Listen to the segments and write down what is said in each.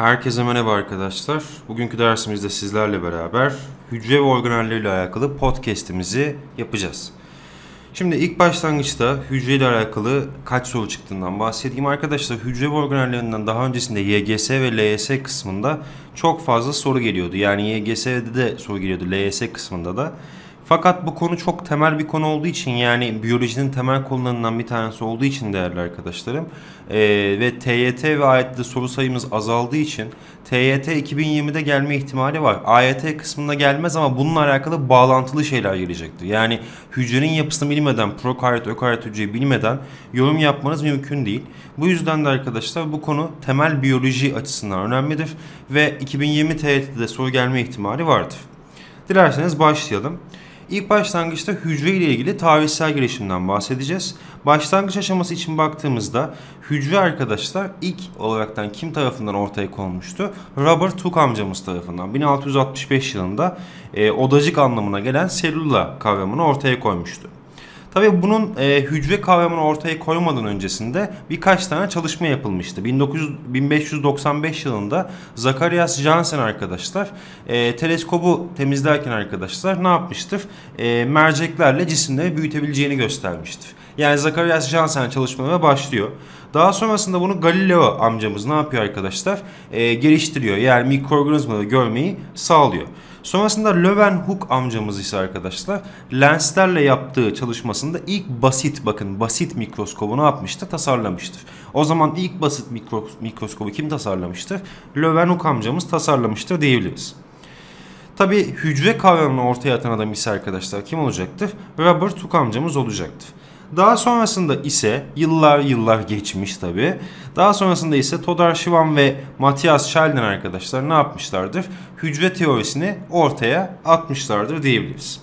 Herkese merhaba arkadaşlar. Bugünkü dersimizde sizlerle beraber hücre ve organelleriyle alakalı podcast'imizi yapacağız. Şimdi ilk başlangıçta hücre ile alakalı kaç soru çıktığından bahsedeyim. Arkadaşlar hücre ve organellerinden daha öncesinde YGS ve LYS kısmında çok fazla soru geliyordu. Yani YGS'de de soru geliyordu LYS kısmında da. Fakat bu konu çok temel bir konu olduğu için yani biyolojinin temel konularından bir tanesi olduğu için değerli arkadaşlarım ee, ve TYT ve AYT'de soru sayımız azaldığı için TYT 2020'de gelme ihtimali var. AYT kısmında gelmez ama bununla alakalı bağlantılı şeyler gelecektir. Yani hücrenin yapısını bilmeden, prokaryot, ökaryot hücreyi bilmeden yorum yapmanız mümkün değil. Bu yüzden de arkadaşlar bu konu temel biyoloji açısından önemlidir ve 2020 TYT'de de soru gelme ihtimali vardır. Dilerseniz başlayalım. İlk başlangıçta hücre ile ilgili tarihsel gelişimden bahsedeceğiz. Başlangıç aşaması için baktığımızda hücre arkadaşlar ilk olaraktan kim tarafından ortaya konmuştu? Robert Hooke amcamız tarafından 1665 yılında e, odacık anlamına gelen selüla kavramını ortaya koymuştu. Tabii bunun e, hücre kavramını ortaya koymadan öncesinde birkaç tane çalışma yapılmıştı. 1900, 1595 yılında Zacharias Janssen arkadaşlar e, teleskobu temizlerken arkadaşlar ne yapmıştır? E, merceklerle cisimleri büyütebileceğini göstermiştir. Yani Zacharias Janssen çalışmalara başlıyor. Daha sonrasında bunu Galileo amcamız ne yapıyor arkadaşlar? E, geliştiriyor. Yani mikroorganizmaları görmeyi sağlıyor. Sonrasında Leeuwenhoek amcamız ise arkadaşlar lenslerle yaptığı çalışmasında ilk basit bakın basit mikroskobu ne yapmıştır? Tasarlamıştır. O zaman ilk basit mikro, mikroskobu kim tasarlamıştır? Leeuwenhoek amcamız tasarlamıştır diyebiliriz. Tabi hücre kavramını ortaya atan adam ise arkadaşlar kim olacaktır? Robert Hooke amcamız olacaktır. Daha sonrasında ise yıllar yıllar geçmiş tabi. Daha sonrasında ise Todor Schwann ve Matthias Schleiden arkadaşlar ne yapmışlardır? Hücre teorisini ortaya atmışlardır diyebiliriz.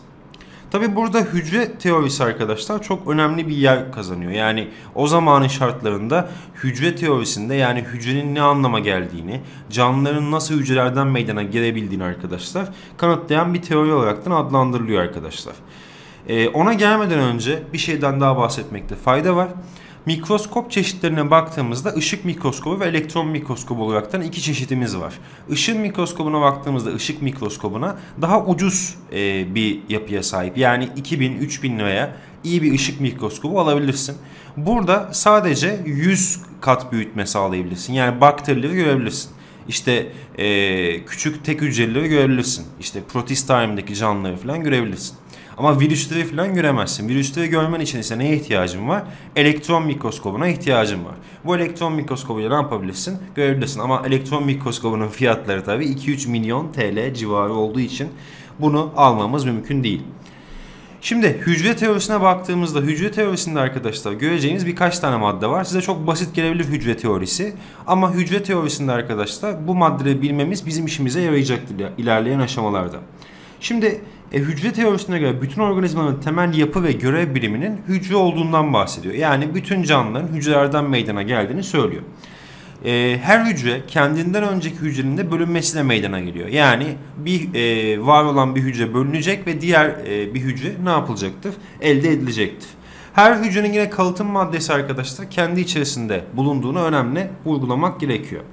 Tabi burada hücre teorisi arkadaşlar çok önemli bir yer kazanıyor. Yani o zamanın şartlarında hücre teorisinde yani hücrenin ne anlama geldiğini, canlıların nasıl hücrelerden meydana gelebildiğini arkadaşlar kanıtlayan bir teori olaraktan adlandırılıyor arkadaşlar. Ee, ona gelmeden önce bir şeyden daha bahsetmekte fayda var. Mikroskop çeşitlerine baktığımızda ışık mikroskobu ve elektron mikroskobu olaraktan iki çeşitimiz var. Işın mikroskobuna baktığımızda ışık mikroskobuna daha ucuz e, bir yapıya sahip. Yani 2000-3000 liraya iyi bir ışık mikroskobu alabilirsin. Burada sadece 100 kat büyütme sağlayabilirsin. Yani bakterileri görebilirsin. İşte e, küçük tek hücreleri görebilirsin. İşte protist alemdeki canlıları falan görebilirsin. Ama virüsleri falan göremezsin. Virüsleri görmen için ise neye ihtiyacın var? Elektron mikroskobuna ihtiyacın var. Bu elektron mikroskobuyla ne yapabilirsin? Görebilirsin. Ama elektron mikroskobunun fiyatları tabii 2-3 milyon TL civarı olduğu için bunu almamız mümkün değil. Şimdi hücre teorisine baktığımızda hücre teorisinde arkadaşlar göreceğiniz birkaç tane madde var. Size çok basit gelebilir hücre teorisi. Ama hücre teorisinde arkadaşlar bu maddeleri bilmemiz bizim işimize yarayacaktır ilerleyen aşamalarda. Şimdi e, hücre teorisine göre bütün organizmanın temel yapı ve görev biriminin hücre olduğundan bahsediyor. Yani bütün canlıların hücrelerden meydana geldiğini söylüyor. E, her hücre kendinden önceki hücrenin de bölünmesiyle meydana geliyor. Yani bir e, var olan bir hücre bölünecek ve diğer e, bir hücre ne yapılacaktır? Elde edilecektir. Her hücrenin yine kalıtım maddesi arkadaşlar kendi içerisinde bulunduğunu önemli vurgulamak gerekiyor.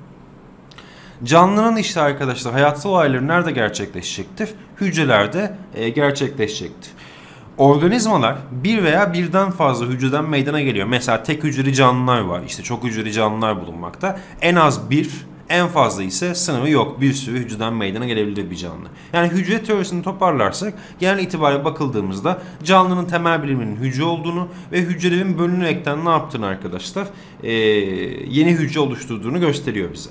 Canlının işte arkadaşlar hayatsal olayları nerede gerçekleşecektir? Hücrelerde e, gerçekleşecektir. Organizmalar bir veya birden fazla hücreden meydana geliyor. Mesela tek hücreli canlılar var. İşte çok hücreli canlılar bulunmakta. En az bir, en fazla ise sınırı yok. Bir sürü hücreden meydana gelebilir bir canlı. Yani hücre teorisini toparlarsak genel itibariyle bakıldığımızda canlının temel biliminin hücre olduğunu ve hücrelerin bölünerekten ne yaptığını arkadaşlar ee, yeni hücre oluşturduğunu gösteriyor bize.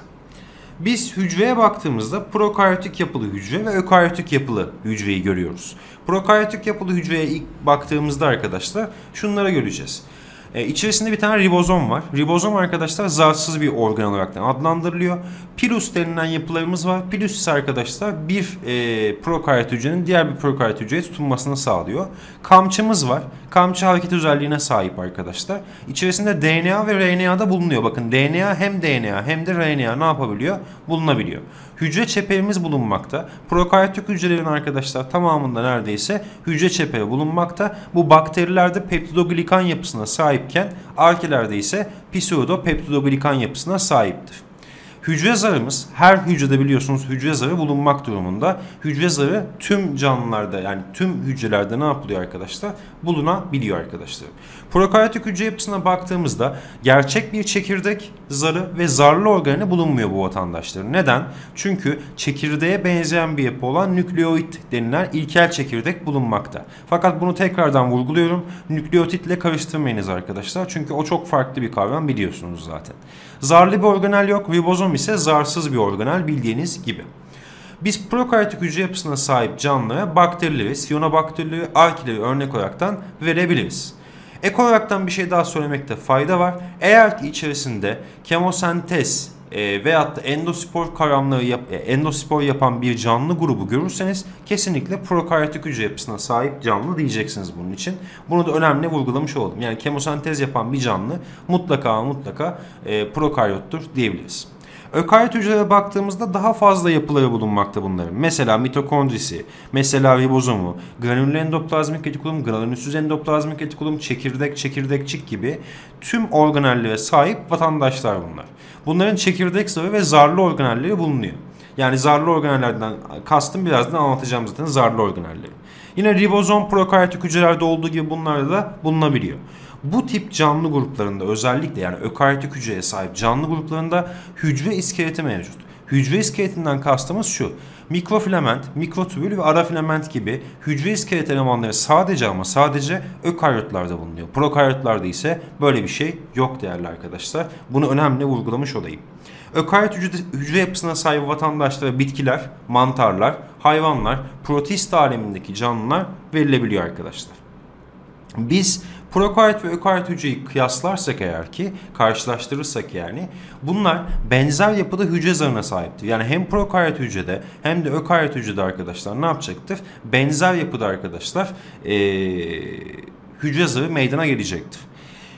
Biz hücreye baktığımızda prokaryotik yapılı hücre ve ökaryotik yapılı hücreyi görüyoruz. Prokaryotik yapılı hücreye ilk baktığımızda arkadaşlar şunlara göreceğiz. E, içerisinde bir tane ribozom var. Ribozom arkadaşlar zarsız bir organ olarak adlandırılıyor. Pilus denilen yapılarımız var. Pilus ise arkadaşlar bir e, prokaryot hücrenin diğer bir prokaryot hücreye tutunmasını sağlıyor. Kamçımız var. Kamçı hareket özelliğine sahip arkadaşlar. İçerisinde DNA ve RNA'da bulunuyor. Bakın DNA hem DNA hem de RNA ne yapabiliyor? Bulunabiliyor. Hücre çeperimiz bulunmakta. Prokaryotik hücrelerin arkadaşlar tamamında neredeyse hücre çeperi bulunmakta. Bu bakterilerde peptidoglikan yapısına sahipken arkelerde ise pseudopeptidoglikan yapısına sahiptir. Hücre zarımız her hücrede biliyorsunuz hücre zarı bulunmak durumunda. Hücre zarı tüm canlılarda yani tüm hücrelerde ne yapılıyor arkadaşlar? Bulunabiliyor arkadaşlar. Prokaryotik hücre yapısına baktığımızda gerçek bir çekirdek zarı ve zarlı organı bulunmuyor bu vatandaşların. Neden? Çünkü çekirdeğe benzeyen bir yapı olan nükleoid denilen ilkel çekirdek bulunmakta. Fakat bunu tekrardan vurguluyorum. Nükleotitle karıştırmayınız arkadaşlar. Çünkü o çok farklı bir kavram biliyorsunuz zaten. Zarlı bir organel yok. Ribozom ise zarsız bir organel bildiğiniz gibi. Biz prokaryotik hücre yapısına sahip canlılara bakterileri, siyonobakterileri, arkileri örnek olaraktan verebiliriz. Ek olaraktan bir şey daha söylemekte fayda var. Eğer ki içerisinde kemosentez e, veyahut da endospor kavramları yap, e, endospor yapan bir canlı grubu görürseniz kesinlikle prokaryotik hücre yapısına sahip canlı diyeceksiniz bunun için. Bunu da önemli vurgulamış oldum. Yani kemosentez yapan bir canlı mutlaka mutlaka e, prokaryottur diyebiliriz. Ökaryot hücrelere baktığımızda daha fazla yapıları bulunmakta bunların. Mesela mitokondrisi, mesela ribozomu, granüllü endoplazmik retikulum, granülsüz endoplazmik retikulum, çekirdek, çekirdekçik gibi tüm organellere sahip vatandaşlar bunlar. Bunların çekirdek zarı ve zarlı organelleri bulunuyor. Yani zarlı organellerden kastım birazdan anlatacağım zaten zarlı organelleri. Yine ribozom prokaryotik hücrelerde olduğu gibi bunlarda da bulunabiliyor. Bu tip canlı gruplarında özellikle yani ökaryotik hücreye sahip canlı gruplarında hücre iskeleti mevcut. Hücre iskeletinden kastımız şu. Mikrofilament, mikrotübül ve ara filament gibi hücre iskelet elemanları sadece ama sadece ökaryotlarda bulunuyor. Prokaryotlarda ise böyle bir şey yok değerli arkadaşlar. Bunu önemli vurgulamış olayım. Ökaryot hücre, hücre yapısına sahip vatandaşlara bitkiler, mantarlar, hayvanlar, protist alemindeki canlılar verilebiliyor arkadaşlar. Biz prokaryot ve ökaryot hücreyi kıyaslarsak eğer ki karşılaştırırsak yani bunlar benzer yapıda hücre zarına sahiptir. Yani hem prokaryot hücrede hem de ökaryot hücrede arkadaşlar ne yapacaktır? Benzer yapıda arkadaşlar ee, hücre zarı meydana gelecektir.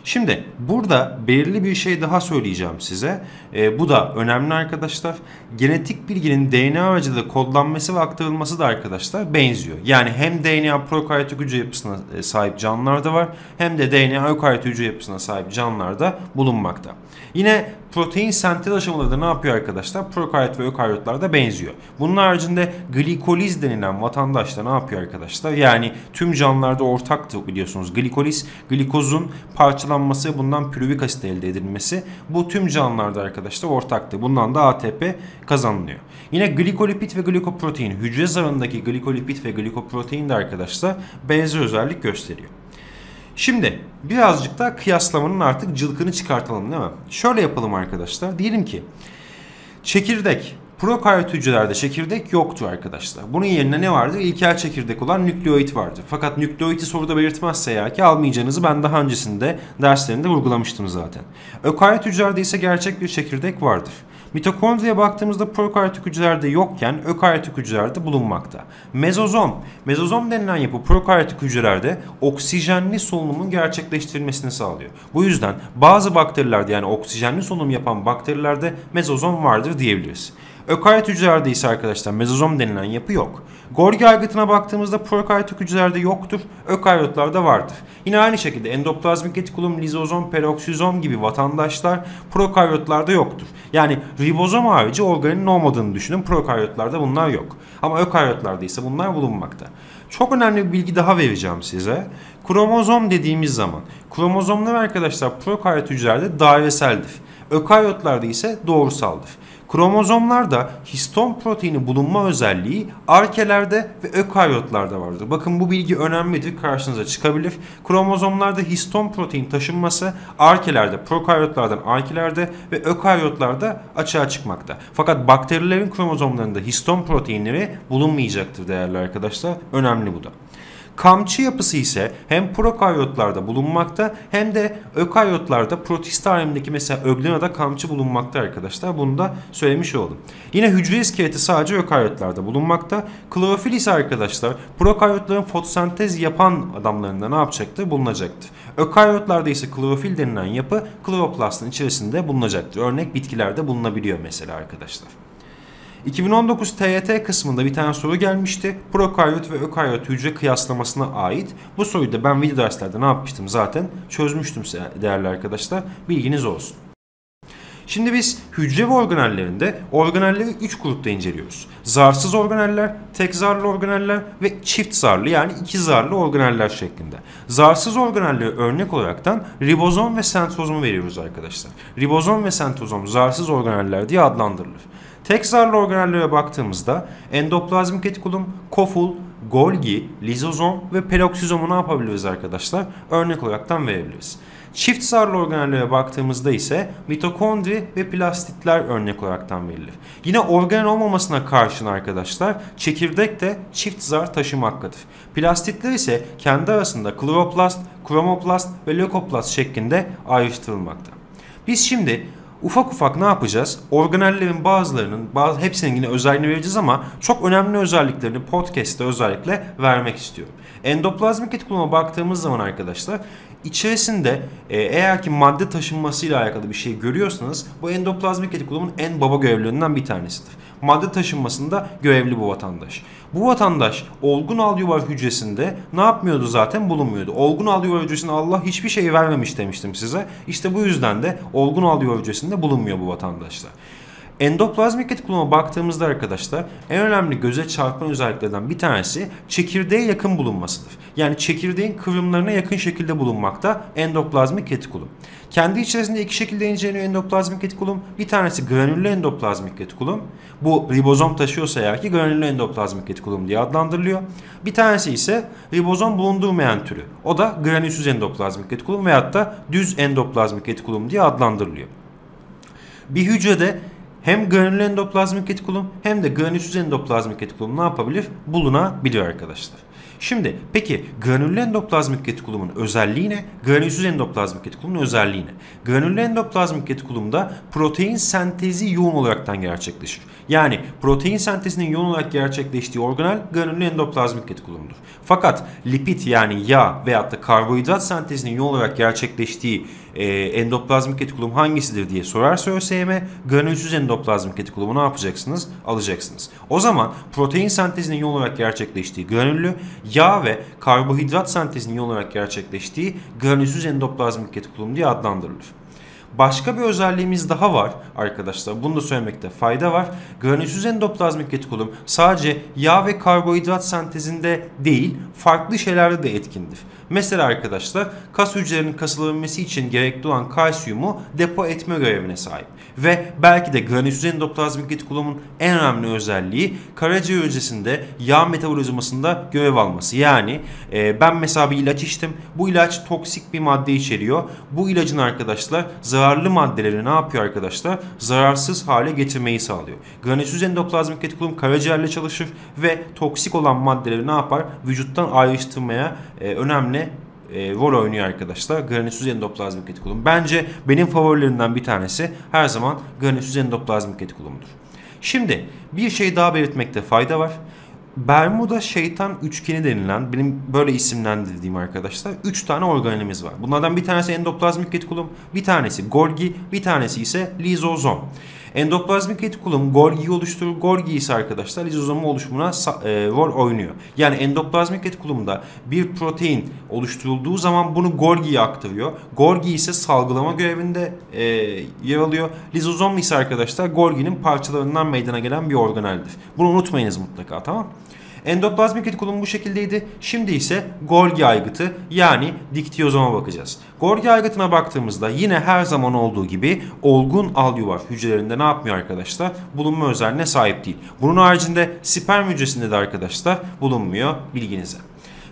Şimdi burada belirli bir şey daha söyleyeceğim size. E, bu da önemli arkadaşlar. Genetik bilginin DNA aracılığıyla kodlanması ve aktarılması da arkadaşlar benziyor. Yani hem DNA prokaryotik hücre yapısına e, sahip canlılarda var hem de DNA ökaryotik hücre yapısına sahip canlılarda bulunmakta. Yine protein sentez aşamaları da ne yapıyor arkadaşlar? Prokaryot ve ökaryotlarda benziyor. Bunun haricinde glikoliz denilen vatandaş da ne yapıyor arkadaşlar? Yani tüm canlılarda ortaktır biliyorsunuz. Glikoliz, glikozun parçalanması bundan pürüvik asit elde edilmesi. Bu tüm canlılarda arkadaşlar ortaktır. Bundan da ATP kazanılıyor. Yine glikolipid ve glikoprotein hücre zarındaki glikolipid ve glikoprotein de arkadaşlar benzer özellik gösteriyor. Şimdi birazcık da kıyaslamanın artık cılkını çıkartalım değil mi? Şöyle yapalım arkadaşlar. Diyelim ki çekirdek Prokaryot hücrelerde çekirdek yoktur arkadaşlar. Bunun yerine ne vardır? İlkel çekirdek olan nükleoid vardır. Fakat nükleoidi soruda belirtmezse eğer ki almayacağınızı ben daha öncesinde derslerinde vurgulamıştım zaten. Ökaryot hücrelerde ise gerçek bir çekirdek vardır. Mitokondriye baktığımızda prokaryotik hücrelerde yokken ökaryotik hücrelerde bulunmakta. Mezozom. Mezozom denilen yapı prokaryotik hücrelerde oksijenli solunumun gerçekleştirilmesini sağlıyor. Bu yüzden bazı bakterilerde yani oksijenli solunum yapan bakterilerde mezozom vardır diyebiliriz. Ökaryot hücrelerde ise arkadaşlar mezozom denilen yapı yok. Golgi aygıtına baktığımızda prokaryotik hücrelerde yoktur, ökaryotlarda vardır. Yine aynı şekilde endoplazmik retikulum, lizozom, peroksizom gibi vatandaşlar prokaryotlarda yoktur. Yani ribozom harici organin olmadığını düşünün. Prokaryotlarda bunlar yok. Ama ökaryotlarda ise bunlar bulunmakta. Çok önemli bir bilgi daha vereceğim size. Kromozom dediğimiz zaman kromozomlar arkadaşlar prokaryot hücrelerde daireseldir. Ökaryotlarda ise doğrusaldır. Kromozomlarda histon proteini bulunma özelliği arkelerde ve ökaryotlarda vardır. Bakın bu bilgi önemlidir. Karşınıza çıkabilir. Kromozomlarda histon protein taşınması arkelerde, prokaryotlardan arkelerde ve ökaryotlarda açığa çıkmakta. Fakat bakterilerin kromozomlarında histon proteinleri bulunmayacaktır değerli arkadaşlar. Önemli bu da. Kamçı yapısı ise hem prokaryotlarda bulunmakta hem de ökaryotlarda protist alemindeki mesela öglenada kamçı bulunmakta arkadaşlar. Bunu da söylemiş oldum. Yine hücre iskeleti sadece ökaryotlarda bulunmakta. Klorofil ise arkadaşlar prokaryotların fotosentez yapan adamlarında ne yapacaktır? Bulunacaktır. Ökaryotlarda ise klorofil denilen yapı kloroplastın içerisinde bulunacaktır. Örnek bitkilerde bulunabiliyor mesela arkadaşlar. 2019 TYT kısmında bir tane soru gelmişti. Prokaryot ve ökaryot hücre kıyaslamasına ait. Bu soruyu da ben video derslerde ne yapmıştım zaten çözmüştüm değerli arkadaşlar. Bilginiz olsun. Şimdi biz hücre ve organellerinde organelleri 3 grupta inceliyoruz. Zarsız organeller, tek zarlı organeller ve çift zarlı yani iki zarlı organeller şeklinde. Zarsız organelleri örnek olaraktan ribozom ve sentrozomu veriyoruz arkadaşlar. Ribozom ve sentrozom zarsız organeller diye adlandırılır. Tek zarlı organellere baktığımızda endoplazmik retikulum, koful, Golgi, lizozom ve peroksizomu ne yapabiliriz arkadaşlar? Örnek olaraktan verebiliriz. Çift zarlı organellere baktığımızda ise mitokondri ve plastitler örnek olaraktan verilir. Yine organel olmamasına karşın arkadaşlar çekirdek de çift zar taşımaktadır. Plastitler ise kendi arasında kloroplast, kromoplast ve leukoplast şeklinde ayrıştırılmakta. Biz şimdi ufak ufak ne yapacağız? Organellerin bazılarının, bazı hepsinin yine özelliğini vereceğiz ama çok önemli özelliklerini podcast'te özellikle vermek istiyorum. Endoplazmik retikuluma baktığımız zaman arkadaşlar içerisinde e, eğer ki madde taşınmasıyla alakalı bir şey görüyorsanız bu endoplazmik retikulumun en baba görevlerinden bir tanesidir. Madde taşınmasında görevli bu vatandaş. Bu vatandaş olgun alveolar hücresinde ne yapmıyordu zaten bulunmuyordu. Olgun alveolar hücresine Allah hiçbir şey vermemiş demiştim size. İşte bu yüzden de olgun alveolar hücresinde bulunmuyor bu vatandaşlar. Endoplazmik retikuluma baktığımızda arkadaşlar en önemli göze çarpan özelliklerden bir tanesi çekirdeğe yakın bulunmasıdır. Yani çekirdeğin kıvrımlarına yakın şekilde bulunmakta endoplazmik retikulum. Kendi içerisinde iki şekilde inceleniyor endoplazmik retikulum. Bir tanesi granüllü endoplazmik retikulum. Bu ribozom taşıyorsa eğer ki granüllü endoplazmik retikulum diye adlandırılıyor. Bir tanesi ise ribozom bulundurmayan türü. O da granülsüz endoplazmik retikulum veyahut da düz endoplazmik retikulum diye adlandırılıyor. Bir hücrede hem granüllü endoplazmik retikulum hem de granülsüz endoplazmik retikulum ne yapabilir? Bulunabilir arkadaşlar. Şimdi peki granüllü endoplazmik retikulumun özelliği ne? Granülsüz endoplazmik retikulumun özelliği ne? Granüllü endoplazmik retikulumda protein sentezi yoğun olaraktan gerçekleşir. Yani protein sentezinin yoğun olarak gerçekleştiği organel granüllü endoplazmik retikulumdur. Fakat lipid yani yağ veyahut da karbonhidrat sentezinin yoğun olarak gerçekleştiği e, endoplazmik retikulum hangisidir diye sorarsa ÖSYM granülsüz endoplazmik retikulumu ne yapacaksınız? Alacaksınız. O zaman protein sentezinin yoğun olarak gerçekleştiği granüllü, yağ ve karbohidrat sentezinin yoğun olarak gerçekleştiği granülsüz endoplazmik retikulum diye adlandırılır. Başka bir özelliğimiz daha var arkadaşlar. Bunu da söylemekte fayda var. Granülsüz endoplazmik retikulum sadece yağ ve karbonhidrat sentezinde değil farklı şeylerde de etkindir. Mesela arkadaşlar kas hücrelerinin kasılabilmesi için gerekli olan kalsiyumu depo etme görevine sahip. Ve belki de granülsüz endoplazmik retikulumun en önemli özelliği karaciğer hücresinde yağ metabolizmasında görev alması. Yani e, ben mesela bir ilaç içtim. Bu ilaç toksik bir madde içeriyor. Bu ilacın arkadaşlar zararlı maddeleri ne yapıyor arkadaşlar? Zararsız hale getirmeyi sağlıyor. Granülsüz endoplazmik retikulum karaciğerle çalışır ve toksik olan maddeleri ne yapar? Vücuttan ayrıştırmaya e, önemli e, rol oynuyor arkadaşlar. Granülsüz endoplazmik retikulum. Bence benim favorilerimden bir tanesi her zaman granülsüz endoplazmik retikulumdur. Şimdi bir şey daha belirtmekte fayda var. Bermuda şeytan üçgeni denilen benim böyle isimlendirdiğim arkadaşlar 3 tane organelimiz var. Bunlardan bir tanesi endoplazmik retikulum, bir tanesi Golgi, bir tanesi ise lizozom. Endoplazmik retikulum Golgi'yi oluşturur. Golgi ise arkadaşlar lizozomu oluşumuna e, rol oynuyor. Yani endoplazmik retikulumda bir protein oluşturulduğu zaman bunu Golgi'ye aktarıyor. Golgi ise salgılama görevinde e, yer alıyor. Lizozom ise arkadaşlar Golgi'nin parçalarından meydana gelen bir organeldir. Bunu unutmayınız mutlaka tamam Endoplazmik retikulum bu şekildeydi. Şimdi ise Golgi aygıtı yani diktiyozoma bakacağız. Golgi aygıtına baktığımızda yine her zaman olduğu gibi olgun alveolar hücrelerinde ne yapmıyor arkadaşlar? Bulunma özelliğine sahip değil. Bunun haricinde sperm hücresinde de arkadaşlar bulunmuyor bilginize.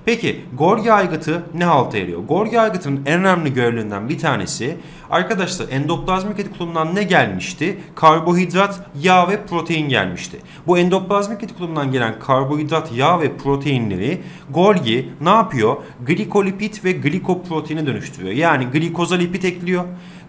Peki Golgi aygıtı ne halta eriyor? Golgi aygıtının en önemli görevlerinden bir tanesi arkadaşlar endoplazmik retikulumdan ne gelmişti? Karbohidrat, yağ ve protein gelmişti. Bu endoplazmik retikulumdan gelen karbohidrat, yağ ve proteinleri Golgi ne yapıyor? Glikolipid ve glikoproteine dönüştürüyor. Yani glikoza lipid ekliyor.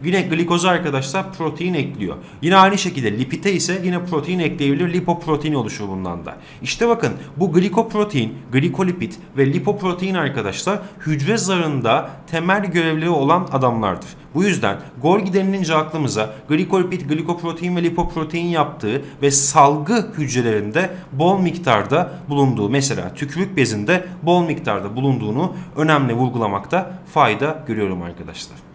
Yine glikoza arkadaşlar protein ekliyor. Yine aynı şekilde lipite ise yine protein ekleyebilir. Lipoprotein oluşur bundan da. İşte bakın bu glikoprotein, glikolipid ve lipoprotein arkadaşlar hücre zarında temel görevleri olan adamlardır. Bu yüzden Golgi denilince aklımıza glikolipid, glikoprotein ve lipoprotein yaptığı ve salgı hücrelerinde bol miktarda bulunduğu mesela tükürük bezinde bol miktarda bulunduğunu önemli vurgulamakta fayda görüyorum arkadaşlar.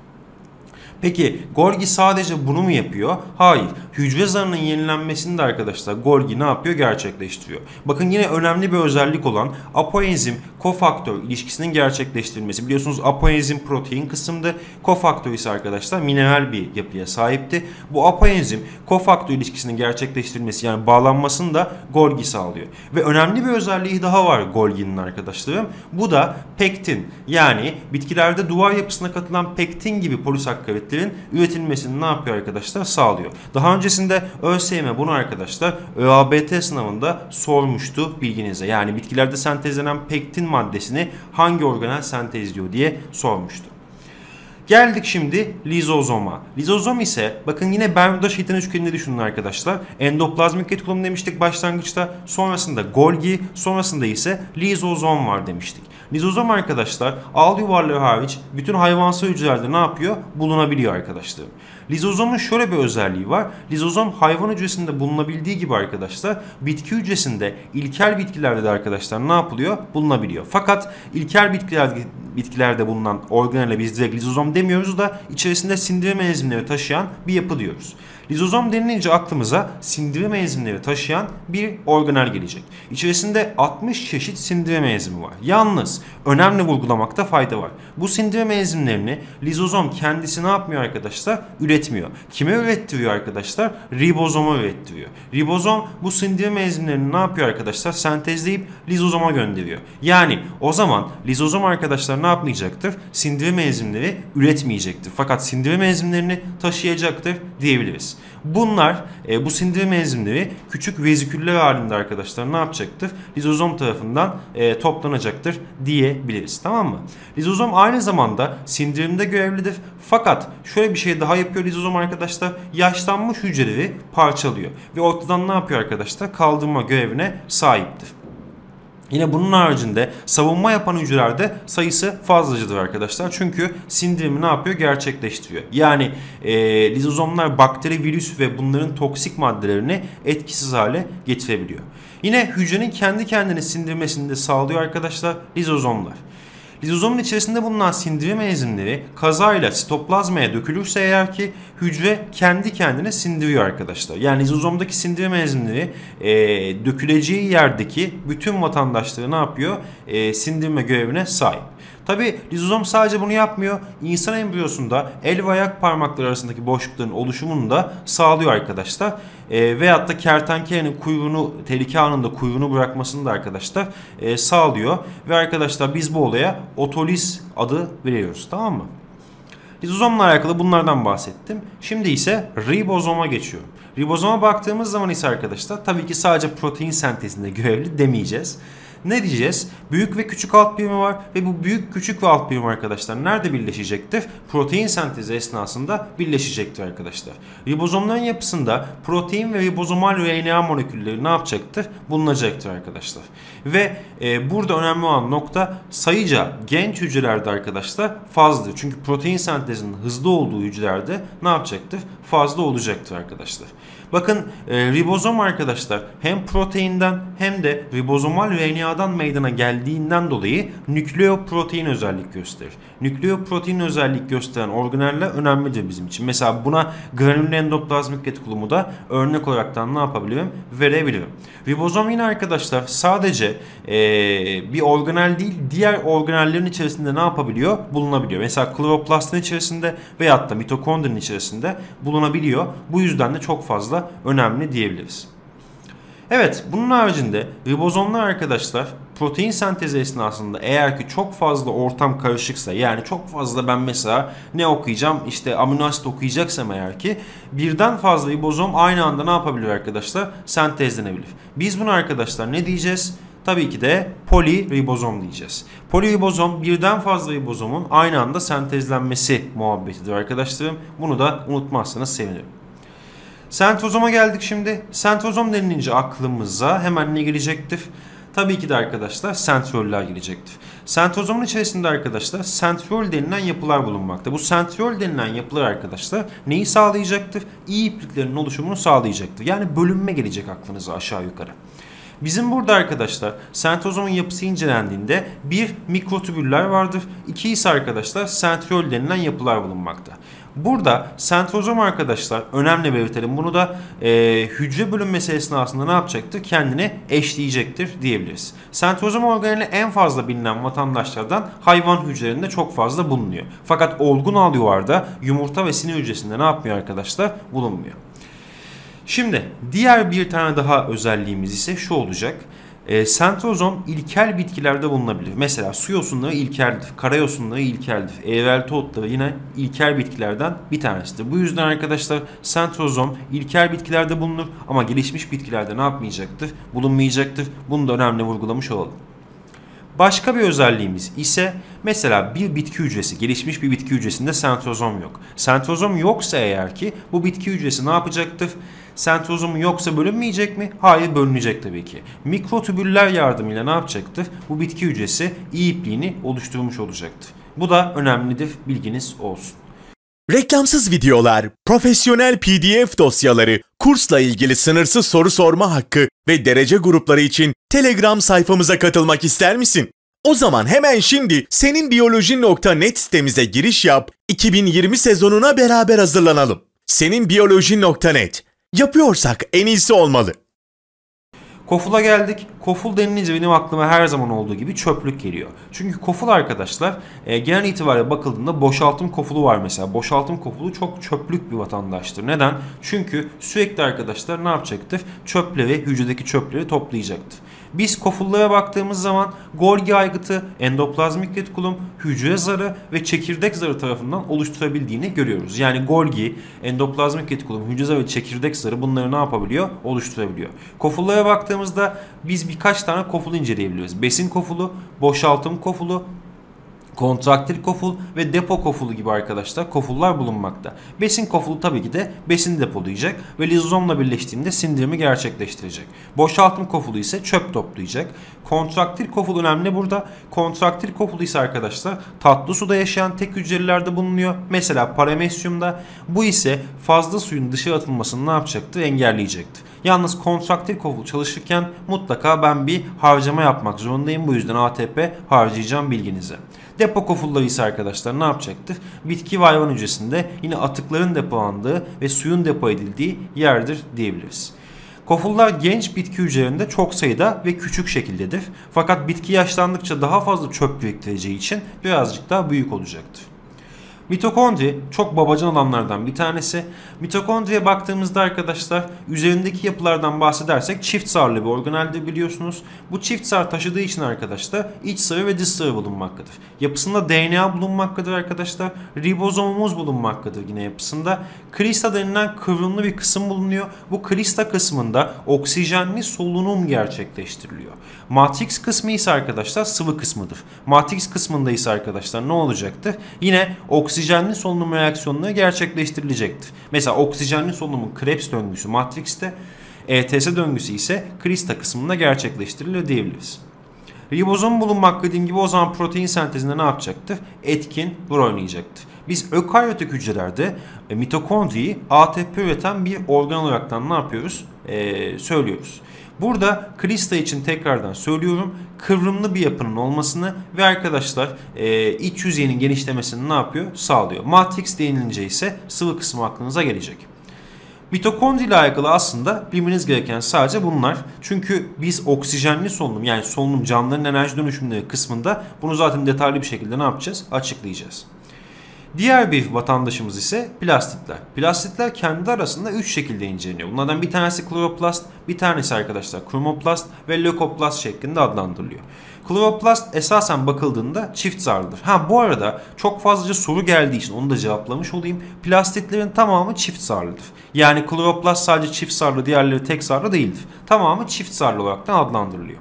Peki Golgi sadece bunu mu yapıyor? Hayır. Hücre zarının yenilenmesini de arkadaşlar Golgi ne yapıyor? Gerçekleştiriyor. Bakın yine önemli bir özellik olan apoenzim kofaktör ilişkisinin gerçekleştirilmesi. Biliyorsunuz apoenzim protein kısımda kofaktör ise arkadaşlar mineral bir yapıya sahipti. Bu apoenzim kofaktör ilişkisinin gerçekleştirilmesi yani bağlanmasını da Golgi sağlıyor. Ve önemli bir özelliği daha var Golgi'nin arkadaşlarım. Bu da pektin yani bitkilerde duvar yapısına katılan pektin gibi polisakkaritlerin üretilmesini ne yapıyor arkadaşlar? Sağlıyor. Daha öncesinde ÖSYM bunu arkadaşlar ÖABT sınavında sormuştu bilginize. Yani bitkilerde sentezlenen pektin maddesini hangi organel sentezliyor diye sormuştu. Geldik şimdi lizozoma. Lizozom ise bakın yine Bermuda şeytan üçgeninde düşünün arkadaşlar. Endoplazmik retikulum demiştik başlangıçta. Sonrasında Golgi, sonrasında ise lizozom var demiştik. Lizozom arkadaşlar ağıl yuvarları hariç bütün hayvansal hücrelerde ne yapıyor? Bulunabiliyor arkadaşlarım. Lizozomun şöyle bir özelliği var. Lizozom hayvan hücresinde bulunabildiği gibi arkadaşlar bitki hücresinde ilkel bitkilerde de arkadaşlar ne yapılıyor? Bulunabiliyor. Fakat ilkel bitkilerde, bitkilerde bulunan organele biz direkt lizozom demiyoruz da içerisinde sindirim enzimleri taşıyan bir yapı diyoruz. Lizozom denilince aklımıza sindirim enzimleri taşıyan bir organel gelecek. İçerisinde 60 çeşit sindirim enzimi var. Yalnız önemli vurgulamakta fayda var. Bu sindirim enzimlerini lizozom kendisi ne yapmıyor arkadaşlar? Üretmiyor. Kime ürettiriyor arkadaşlar? Ribozoma ürettiriyor. Ribozom bu sindirim enzimlerini ne yapıyor arkadaşlar? Sentezleyip lizozoma gönderiyor. Yani o zaman lizozom arkadaşlar ne yapmayacaktır? Sindirim enzimleri üretmeyecektir. Fakat sindirim enzimlerini taşıyacaktır diyebiliriz. Bunlar e, bu sindirim enzimleri küçük veziküller halinde arkadaşlar ne yapacaktır? Lizozom tarafından e, toplanacaktır diyebiliriz. Tamam mı? Lizozom aynı zamanda sindirimde görevlidir. Fakat şöyle bir şey daha yapıyor lizozom arkadaşlar. Yaşlanmış hücreleri parçalıyor. Ve ortadan ne yapıyor arkadaşlar? Kaldırma görevine sahiptir. Yine bunun haricinde savunma yapan hücrelerde sayısı fazlacadır arkadaşlar. Çünkü sindirimi ne yapıyor? Gerçekleştiriyor. Yani e, lizozomlar bakteri, virüs ve bunların toksik maddelerini etkisiz hale getirebiliyor. Yine hücrenin kendi kendini sindirmesini de sağlıyor arkadaşlar lizozomlar. Lizozomun içerisinde bulunan sindirim enzimleri kazayla sitoplazmaya dökülürse eğer ki hücre kendi kendine sindiriyor arkadaşlar. Yani lizozomdaki sindirim enzimleri e, döküleceği yerdeki bütün vatandaşları ne yapıyor? E, sindirme görevine sahip. Tabi lizozom sadece bunu yapmıyor. İnsan embriyosunda el ve ayak parmakları arasındaki boşlukların oluşumunu da sağlıyor arkadaşlar. E, veyahut da kertenkelenin kuyruğunu tehlike anında kuyruğunu bırakmasını da arkadaşlar e, sağlıyor. Ve arkadaşlar biz bu olaya otoliz adı veriyoruz tamam mı? Lizozomla alakalı bunlardan bahsettim. Şimdi ise ribozoma geçiyorum. Ribozoma baktığımız zaman ise arkadaşlar tabii ki sadece protein sentezinde görevli demeyeceğiz. Ne diyeceğiz? Büyük ve küçük alt birimi var ve bu büyük küçük ve alt birim arkadaşlar nerede birleşecektir? Protein sentezi esnasında birleşecektir arkadaşlar. Ribozomların yapısında protein ve ribozomal RNA molekülleri ne yapacaktır? Bulunacaktır arkadaşlar. Ve e, burada önemli olan nokta sayıca genç hücrelerde arkadaşlar fazladır. Çünkü protein sentezinin hızlı olduğu hücrelerde ne yapacaktır? Fazla olacaktır arkadaşlar. Bakın e, ribozom arkadaşlar hem proteinden hem de ribozomal RNA'dan meydana geldiğinden dolayı nükleoprotein özellik gösterir. Nükleoprotein özellik gösteren organeller önemlidir bizim için. Mesela buna granül endoplazmik retikulumu da örnek olaraktan ne yapabilirim? Verebilirim. Ribozom yine arkadaşlar sadece e, bir organel değil diğer organellerin içerisinde ne yapabiliyor? Bulunabiliyor. Mesela kloroplastin içerisinde veyahut da mitokondrinin içerisinde bulunabiliyor. Bu yüzden de çok fazla da önemli diyebiliriz. Evet bunun haricinde ribozomlar arkadaşlar protein sentezi esnasında eğer ki çok fazla ortam karışıksa yani çok fazla ben mesela ne okuyacağım işte amino asit okuyacaksam eğer ki birden fazla ribozom aynı anda ne yapabilir arkadaşlar sentezlenebilir. Biz bunu arkadaşlar ne diyeceğiz? Tabii ki de poliribozom diyeceğiz. Poliribozom birden fazla ribozomun aynı anda sentezlenmesi muhabbetidir arkadaşlarım. Bunu da unutmazsanız sevinirim. Sentrozoma geldik şimdi. Sentrozom denilince aklımıza hemen ne gelecektir? Tabii ki de arkadaşlar sentroller gelecektir. Sentrozomun içerisinde arkadaşlar sentrol denilen yapılar bulunmakta. Bu sentrol denilen yapılar arkadaşlar neyi sağlayacaktır? İyi ipliklerin oluşumunu sağlayacaktır. Yani bölünme gelecek aklınıza aşağı yukarı. Bizim burada arkadaşlar sentrozomun yapısı incelendiğinde bir mikrotübüller vardır. İki ise arkadaşlar sentriol denilen yapılar bulunmakta. Burada sentrozom arkadaşlar önemli belirtelim. Bunu da e, hücre bölünmesi esnasında ne yapacaktır? Kendine eşleyecektir diyebiliriz. Sentrozom organeli en fazla bilinen vatandaşlardan hayvan hücrelerinde çok fazla bulunuyor. Fakat olgun al yuvarda yumurta ve sinir hücresinde ne yapmıyor arkadaşlar? Bulunmuyor. Şimdi diğer bir tane daha özelliğimiz ise şu olacak. E, sentrozom ilkel bitkilerde bulunabilir. Mesela su yosunları ilkeldir, kara yosunları ilkeldir. Evrelti otları yine ilkel bitkilerden bir tanesidir. Bu yüzden arkadaşlar sentrozom ilkel bitkilerde bulunur ama gelişmiş bitkilerde ne yapmayacaktır? Bulunmayacaktır. Bunu da önemli vurgulamış olalım. Başka bir özelliğimiz ise mesela bir bitki hücresi, gelişmiş bir bitki hücresinde sentrozom yok. Sentrozom yoksa eğer ki bu bitki hücresi ne yapacaktır? Sentrozomu yoksa bölünmeyecek mi? Hayır bölünecek tabii ki. Mikrotübüller yardımıyla ne yapacaktır? Bu bitki hücresi iyi ipliğini oluşturmuş olacaktır. Bu da önemlidir bilginiz olsun. Reklamsız videolar, profesyonel PDF dosyaları, kursla ilgili sınırsız soru sorma hakkı ve derece grupları için Telegram sayfamıza katılmak ister misin? O zaman hemen şimdi seninbiyoloji.net sitemize giriş yap, 2020 sezonuna beraber hazırlanalım. Seninbiyoloji.net Yapıyorsak en iyisi olmalı. Koful'a geldik. Koful denilince benim aklıma her zaman olduğu gibi çöplük geliyor. Çünkü koful arkadaşlar e, genel itibariyle bakıldığında boşaltım kofulu var mesela. Boşaltım kofulu çok çöplük bir vatandaştır. Neden? Çünkü sürekli arkadaşlar ne yapacaktır? Çöpleri, hücredeki çöpleri toplayacaktır. Biz kofullara baktığımız zaman Golgi aygıtı, endoplazmik retikulum, hücre zarı ve çekirdek zarı tarafından oluşturabildiğini görüyoruz. Yani Golgi, endoplazmik retikulum, hücre zarı ve çekirdek zarı bunları ne yapabiliyor? Oluşturabiliyor. Kofullara baktığımızda biz birkaç tane koful inceleyebiliriz. Besin kofulu, boşaltım kofulu, kontraktil koful ve depo kofulu gibi arkadaşlar kofullar bulunmakta. Besin kofulu tabii ki de besin depolayacak ve lizozomla birleştiğinde sindirimi gerçekleştirecek. Boşaltım kofulu ise çöp toplayacak. Kontraktil koful önemli burada. Kontraktil kofulu ise arkadaşlar tatlı suda yaşayan tek hücrelerde bulunuyor. Mesela paramesyumda bu ise fazla suyun dışarı atılmasını ne yapacaktır? Engelleyecektir. Yalnız kontraktil koful çalışırken mutlaka ben bir harcama yapmak zorundayım. Bu yüzden ATP harcayacağım bilginize. Depo kofulları ise arkadaşlar ne yapacaktır? Bitki ve hayvan hücresinde yine atıkların depolandığı ve suyun depo edildiği yerdir diyebiliriz. Kofullar genç bitki hücrelerinde çok sayıda ve küçük şekildedir. Fakat bitki yaşlandıkça daha fazla çöp biriktireceği için birazcık daha büyük olacaktır. Mitokondri çok babacan alanlardan bir tanesi. Mitokondriye baktığımızda arkadaşlar üzerindeki yapılardan bahsedersek çift sarlı bir organeldir biliyorsunuz. Bu çift sar taşıdığı için arkadaşlar iç sarı ve dış sarı bulunmaktadır. Yapısında DNA bulunmaktadır arkadaşlar. Ribozomumuz bulunmaktadır yine yapısında. Krista denilen kıvrımlı bir kısım bulunuyor. Bu krista kısmında oksijenli solunum gerçekleştiriliyor. Matrix kısmı ise arkadaşlar sıvı kısmıdır. Matrix kısmında ise arkadaşlar ne olacaktır? Yine oksijenli solunum reaksiyonları gerçekleştirilecektir. Mesela oksijenli solunumun Krebs döngüsü Matrix'te, ETS döngüsü ise Krista kısmında gerçekleştirilir diyebiliriz. Ribozom bulunmak dediğim gibi o zaman protein sentezinde ne yapacaktır? Etkin rol oynayacaktır. Biz ökaryotik hücrelerde e, mitokondriyi ATP üreten bir organ olaraktan ne yapıyoruz? Ee, söylüyoruz. Burada Krista için tekrardan söylüyorum kıvrımlı bir yapının olmasını ve arkadaşlar e, iç yüzeyinin genişlemesini ne yapıyor? Sağlıyor. Matrix denilince ise sıvı kısmı aklınıza gelecek. Mitokondri ile alakalı aslında bilmeniz gereken sadece bunlar. Çünkü biz oksijenli solunum yani solunum canlıların enerji dönüşümleri kısmında bunu zaten detaylı bir şekilde ne yapacağız? Açıklayacağız. Diğer bir vatandaşımız ise plastitler. Plastitler kendi arasında 3 şekilde inceleniyor. Bunlardan bir tanesi kloroplast, bir tanesi arkadaşlar kromoplast ve lökoplast şeklinde adlandırılıyor. Kloroplast esasen bakıldığında çift zarlıdır. Ha bu arada çok fazlaca soru geldiği için onu da cevaplamış olayım. Plastitlerin tamamı çift zarlıdır. Yani kloroplast sadece çift zarlı, diğerleri tek zarlı değildir. Tamamı çift zarlı olarak adlandırılıyor.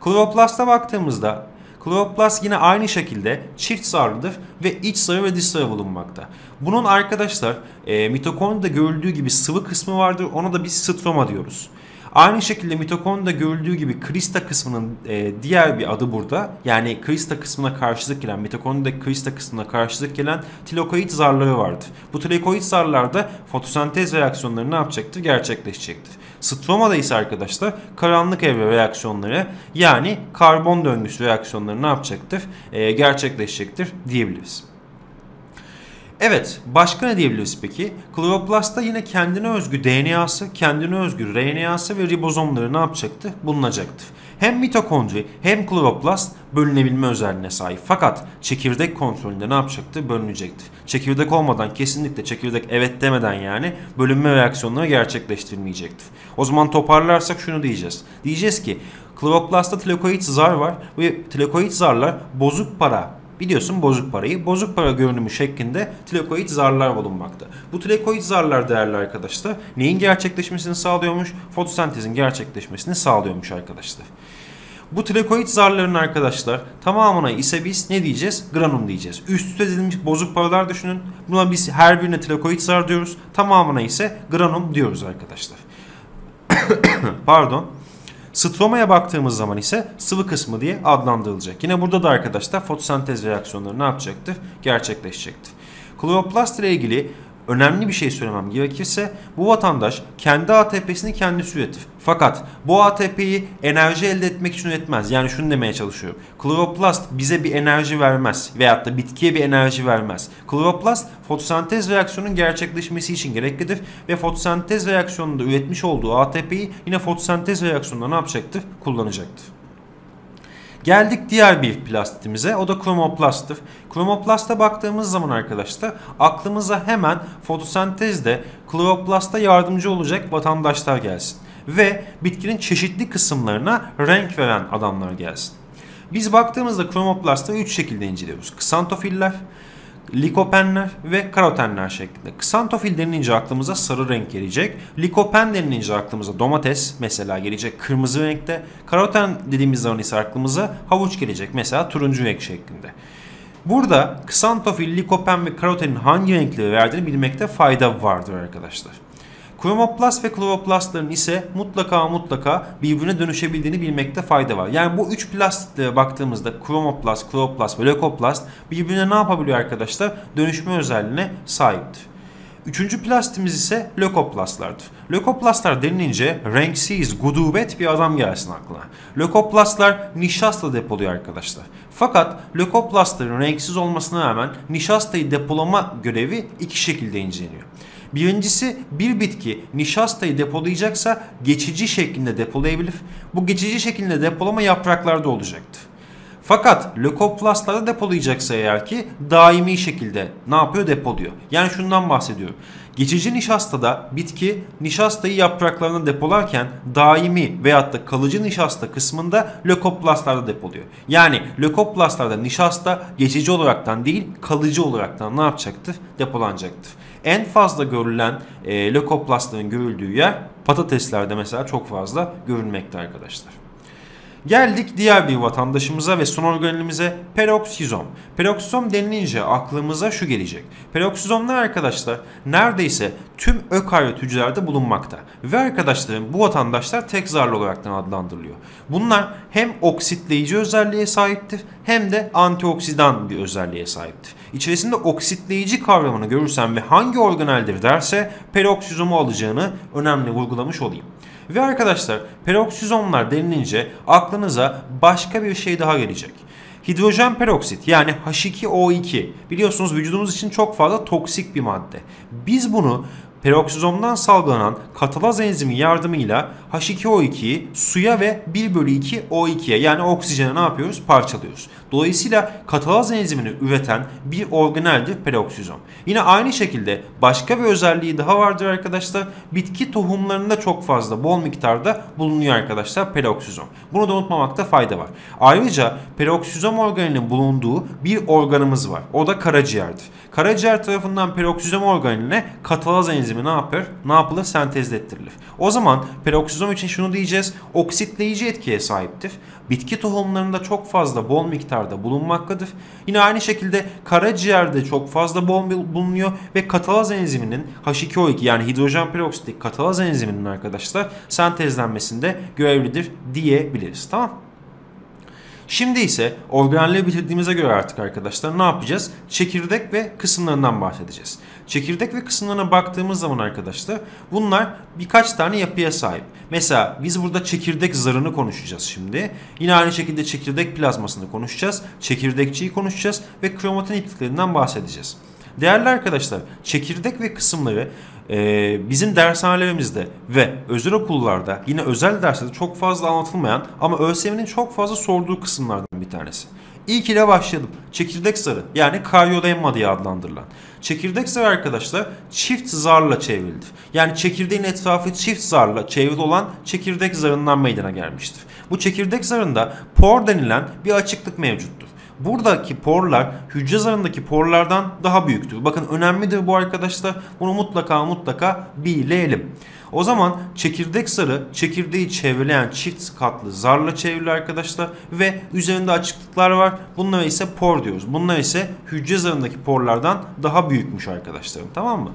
Kloroplasta baktığımızda Kloroplast yine aynı şekilde çift sarılıdır ve iç sarı ve dış sarı bulunmakta. Bunun arkadaşlar e, mitokondride görüldüğü gibi sıvı kısmı vardır. Ona da biz stroma diyoruz. Aynı şekilde mitokondrida görüldüğü gibi krista kısmının e, diğer bir adı burada. Yani krista kısmına karşılık gelen, mitokondrida krista kısmına karşılık gelen tilokoid zarları vardır. Bu tilokoid zarlarda fotosentez reaksiyonları ne yapacaktır? Gerçekleşecektir. Stromada ise arkadaşlar karanlık evre reaksiyonları yani karbon döngüsü reaksiyonları ne yapacaktır? E, gerçekleşecektir diyebiliriz. Evet, başka ne diyebiliriz peki? Kloroplastta yine kendine özgü DNA'sı, kendine özgü RNA'sı ve ribozomları ne yapacaktı? Bulunacaktı. Hem mitokondri hem kloroplast bölünebilme özelliğine sahip. Fakat çekirdek kontrolünde ne yapacaktı? Bölünecekti. Çekirdek olmadan kesinlikle çekirdek evet demeden yani bölünme reaksiyonları gerçekleştirilmeyecektir. O zaman toparlarsak şunu diyeceğiz. Diyeceğiz ki kloroplastta tilakoid zar var ve tilakoid zarlar bozuk para Biliyorsun bozuk parayı. Bozuk para görünümü şeklinde tilakoid zarlar bulunmakta. Bu tilakoid zarlar değerli arkadaşlar neyin gerçekleşmesini sağlıyormuş? Fotosentezin gerçekleşmesini sağlıyormuş arkadaşlar. Bu tilakoid zarların arkadaşlar tamamına ise biz ne diyeceğiz? Granum diyeceğiz. Üst üste dizilmiş bozuk paralar düşünün. Buna biz her birine tilakoid zar diyoruz. Tamamına ise granum diyoruz arkadaşlar. Pardon. Stroma'ya baktığımız zaman ise sıvı kısmı diye adlandırılacak. Yine burada da arkadaşlar fotosentez reaksiyonları ne yapacaktır? Gerçekleşecektir. Kloroplast ile ilgili önemli bir şey söylemem gerekirse bu vatandaş kendi ATP'sini kendisi üretir. Fakat bu ATP'yi enerji elde etmek için üretmez. Yani şunu demeye çalışıyorum. Kloroplast bize bir enerji vermez veyahut da bitkiye bir enerji vermez. Kloroplast fotosentez reaksiyonun gerçekleşmesi için gereklidir ve fotosentez reaksiyonunda üretmiş olduğu ATP'yi yine fotosentez reaksiyonunda ne yapacaktır? Kullanacaktır. Geldik diğer bir plastimize. O da kromoplasttır. Kromoplasta baktığımız zaman arkadaşlar aklımıza hemen fotosentezde kloroplasta yardımcı olacak vatandaşlar gelsin. Ve bitkinin çeşitli kısımlarına renk veren adamlar gelsin. Biz baktığımızda kromoplasta 3 şekilde inceliyoruz. Ksantofiller, likopenler ve karotenler şeklinde. Ksantofil denilince aklımıza sarı renk gelecek. Likopen denilince aklımıza domates mesela gelecek kırmızı renkte. Karoten dediğimiz zaman ise aklımıza havuç gelecek mesela turuncu renk şeklinde. Burada ksantofil, likopen ve karotenin hangi renkleri verdiğini bilmekte fayda vardır arkadaşlar. Kromoplast ve kloroplastların ise mutlaka mutlaka birbirine dönüşebildiğini bilmekte fayda var. Yani bu üç plastiğe baktığımızda kromoplast, kloroplast ve leukoplast birbirine ne yapabiliyor arkadaşlar? Dönüşme özelliğine sahiptir. Üçüncü plastimiz ise lökoplastlardır. Lökoplastlar denilince renksiz, gudubet bir adam gelsin aklına. Lökoplastlar nişasta depoluyor arkadaşlar. Fakat lökoplastların renksiz olmasına rağmen nişastayı depolama görevi iki şekilde inceleniyor. Birincisi bir bitki nişastayı depolayacaksa geçici şeklinde depolayabilir. Bu geçici şeklinde depolama yapraklarda olacaktır. Fakat lökoplastlarda depolayacaksa eğer ki daimi şekilde ne yapıyor depoluyor. Yani şundan bahsediyorum. Geçici nişastada bitki nişastayı yapraklarına depolarken daimi veyahut da kalıcı nişasta kısmında lökoplastlarda depoluyor. Yani lökoplastlarda nişasta geçici olaraktan değil kalıcı olaraktan ne yapacaktır? Depolanacaktır. En fazla görülen e, lökoplastların görüldüğü yer patateslerde mesela çok fazla görülmekte arkadaşlar. Geldik diğer bir vatandaşımıza ve son organelimize peroksizom. Peroksizom denilince aklımıza şu gelecek. Peroksizomlar arkadaşlar neredeyse tüm ökaryot hücrelerde bulunmakta. Ve arkadaşlarım bu vatandaşlar tek zarlı olaraktan adlandırılıyor. Bunlar hem oksitleyici özelliğe sahiptir hem de antioksidan bir özelliğe sahiptir. İçerisinde oksitleyici kavramını görürsen ve hangi organeldir derse peroksizomu alacağını önemli vurgulamış olayım. Ve arkadaşlar peroksizomlar denilince aklınıza başka bir şey daha gelecek. Hidrojen peroksit yani H2O2 biliyorsunuz vücudumuz için çok fazla toksik bir madde. Biz bunu peroksizomdan salgılanan katalaz enzimi yardımıyla H2O2'yi suya ve 1 bölü 2 O2'ye yani oksijene ne yapıyoruz? Parçalıyoruz. Dolayısıyla katalaz enzimini üreten bir organeldir peroksizom. Yine aynı şekilde başka bir özelliği daha vardır arkadaşlar. Bitki tohumlarında çok fazla bol miktarda bulunuyor arkadaşlar peroksizom. Bunu da unutmamakta fayda var. Ayrıca peroksizom organelinin bulunduğu bir organımız var. O da karaciğerdir. Karaciğer tarafından peroksizom organeline katalaz enzimi ne yapar? Ne yapılır? Sentezlettirilir. O zaman peroksizom için şunu diyeceğiz. Oksitleyici etkiye sahiptir. Bitki tohumlarında çok fazla bol miktarda bulunmaktadır. Yine aynı şekilde karaciğerde çok fazla bol bulunuyor ve katalaz enziminin H2O2 yani hidrojen peroksit katalaz enziminin arkadaşlar sentezlenmesinde görevlidir diyebiliriz. Tamam Şimdi ise organelleri bitirdiğimize göre artık arkadaşlar ne yapacağız? Çekirdek ve kısımlarından bahsedeceğiz. Çekirdek ve kısımlarına baktığımız zaman arkadaşlar bunlar birkaç tane yapıya sahip. Mesela biz burada çekirdek zarını konuşacağız şimdi. Yine aynı şekilde çekirdek plazmasını konuşacağız. Çekirdekçiyi konuşacağız ve kromatin ipliklerinden bahsedeceğiz. Değerli arkadaşlar, çekirdek ve kısımları e, bizim dershanelerimizde ve özel okullarda yine özel derslerde çok fazla anlatılmayan ama ÖSYM'nin çok fazla sorduğu kısımlardan bir tanesi. İlk ile başlayalım. Çekirdek zarı yani karyolemma diye adlandırılan. Çekirdek zarı arkadaşlar çift zarla çevrilidir. Yani çekirdeğin etrafı çift zarla çevrili olan çekirdek zarından meydana gelmiştir. Bu çekirdek zarında por denilen bir açıklık mevcuttur. Buradaki porlar hücre zarındaki porlardan daha büyüktür. Bakın önemlidir bu arkadaşlar. Bunu mutlaka mutlaka bilelim. O zaman çekirdek zarı çekirdeği çevreleyen çift katlı zarla çevrili arkadaşlar ve üzerinde açıklıklar var. Bunlara ise por diyoruz. Bunlar ise hücre zarındaki porlardan daha büyükmüş arkadaşlarım tamam mı?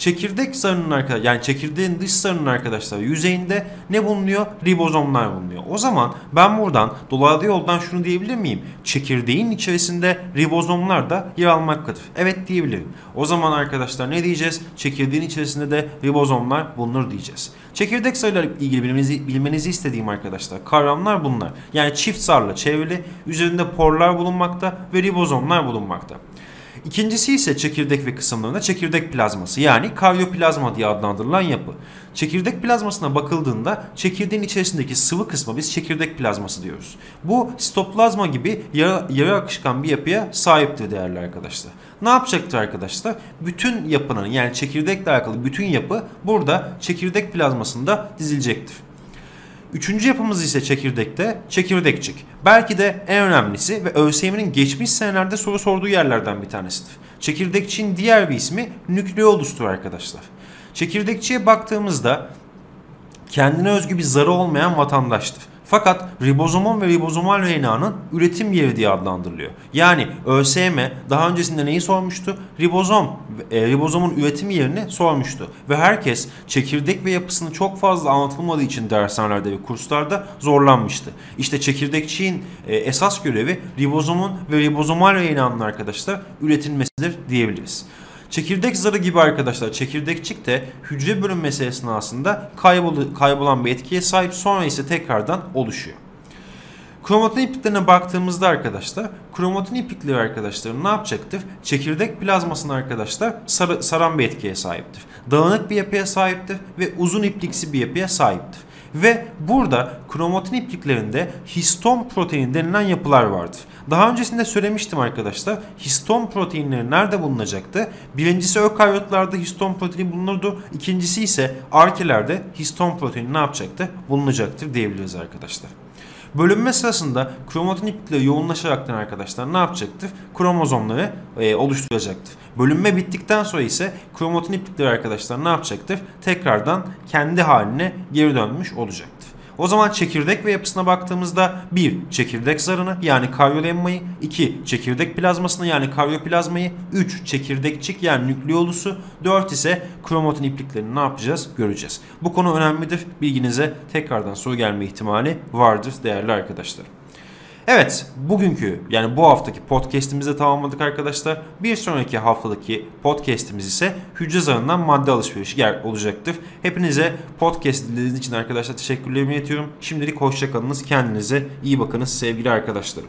Çekirdek zarının arkadaşlar yani çekirdeğin dış zarının arkadaşlar yüzeyinde ne bulunuyor? Ribozomlar bulunuyor. O zaman ben buradan dolaylı yoldan şunu diyebilir miyim? Çekirdeğin içerisinde ribozomlar da yer almaktadır. Evet diyebilirim. O zaman arkadaşlar ne diyeceğiz? Çekirdeğin içerisinde de ribozomlar bulunur diyeceğiz. Çekirdek zarıyla ilgili bilmenizi, bilmenizi istediğim arkadaşlar kavramlar bunlar. Yani çift zarla çevrili, üzerinde porlar bulunmakta ve ribozomlar bulunmakta. İkincisi ise çekirdek ve kısımlarında çekirdek plazması yani karyoplazma diye adlandırılan yapı. Çekirdek plazmasına bakıldığında çekirdeğin içerisindeki sıvı kısmı biz çekirdek plazması diyoruz. Bu sitoplazma gibi yarı, yarı akışkan bir yapıya sahiptir değerli arkadaşlar. Ne yapacaktır arkadaşlar? Bütün yapının yani çekirdekle alakalı bütün yapı burada çekirdek plazmasında dizilecektir. Üçüncü yapımız ise çekirdekte çekirdekçik. Belki de en önemlisi ve ÖSYM'nin geçmiş senelerde soru sorduğu yerlerden bir tanesidir. Çekirdekçiğin diğer bir ismi nükleolustur arkadaşlar. Çekirdekçiye baktığımızda kendine özgü bir zarı olmayan vatandaştır. Fakat ribozomun ve ribozomal RNA'nın üretim yeri diye adlandırılıyor. Yani ÖSYM daha öncesinde neyi sormuştu? Ribozom, e, ribozomun üretim yerini sormuştu. Ve herkes çekirdek ve yapısını çok fazla anlatılmadığı için dershanelerde ve kurslarda zorlanmıştı. İşte çekirdekçiğin e, esas görevi ribozomun ve ribozomal RNA'nın arkadaşlar üretilmesidir diyebiliriz. Çekirdek zarı gibi arkadaşlar çekirdekçik de hücre bölünmesi esnasında kaybol kaybolan bir etkiye sahip sonra ise tekrardan oluşuyor. Kromatin ipliklerine baktığımızda arkadaşlar kromatin iplikleri arkadaşlar ne yapacaktır? Çekirdek plazmasını arkadaşlar sar saran bir etkiye sahiptir. Dağınık bir yapıya sahiptir ve uzun ipliksi bir yapıya sahiptir. Ve burada kromatin ipliklerinde histon protein denilen yapılar vardır. Daha öncesinde söylemiştim arkadaşlar. Histon proteinleri nerede bulunacaktı? Birincisi ökaryotlarda histon proteini bulunurdu. İkincisi ise arkelerde histon proteini ne yapacaktı? Bulunacaktır diyebiliriz arkadaşlar. Bölünme sırasında kromatin iplikleri yoğunlaşaraktan arkadaşlar ne yapacaktır? Kromozomları e, oluşturacaktır. Bölünme bittikten sonra ise kromatin iplikleri arkadaşlar ne yapacaktır? Tekrardan kendi haline geri dönmüş olacaktır. O zaman çekirdek ve yapısına baktığımızda 1. Çekirdek zarını yani karyolemmayı 2. Çekirdek plazmasını yani karyoplazmayı 3. Çekirdekçik yani nükleolusu 4 ise kromatin ipliklerini ne yapacağız göreceğiz. Bu konu önemlidir. Bilginize tekrardan soru gelme ihtimali vardır değerli arkadaşlar. Evet, bugünkü yani bu haftaki podcast'imizi tamamladık arkadaşlar. Bir sonraki haftadaki podcast'imiz ise hücre zarından madde alışverişi olacaktır. Hepinize podcast dinlediğiniz için arkadaşlar teşekkürlerimi iletiyorum. Şimdilik hoşçakalınız, kendinize iyi bakınız sevgili arkadaşlarım.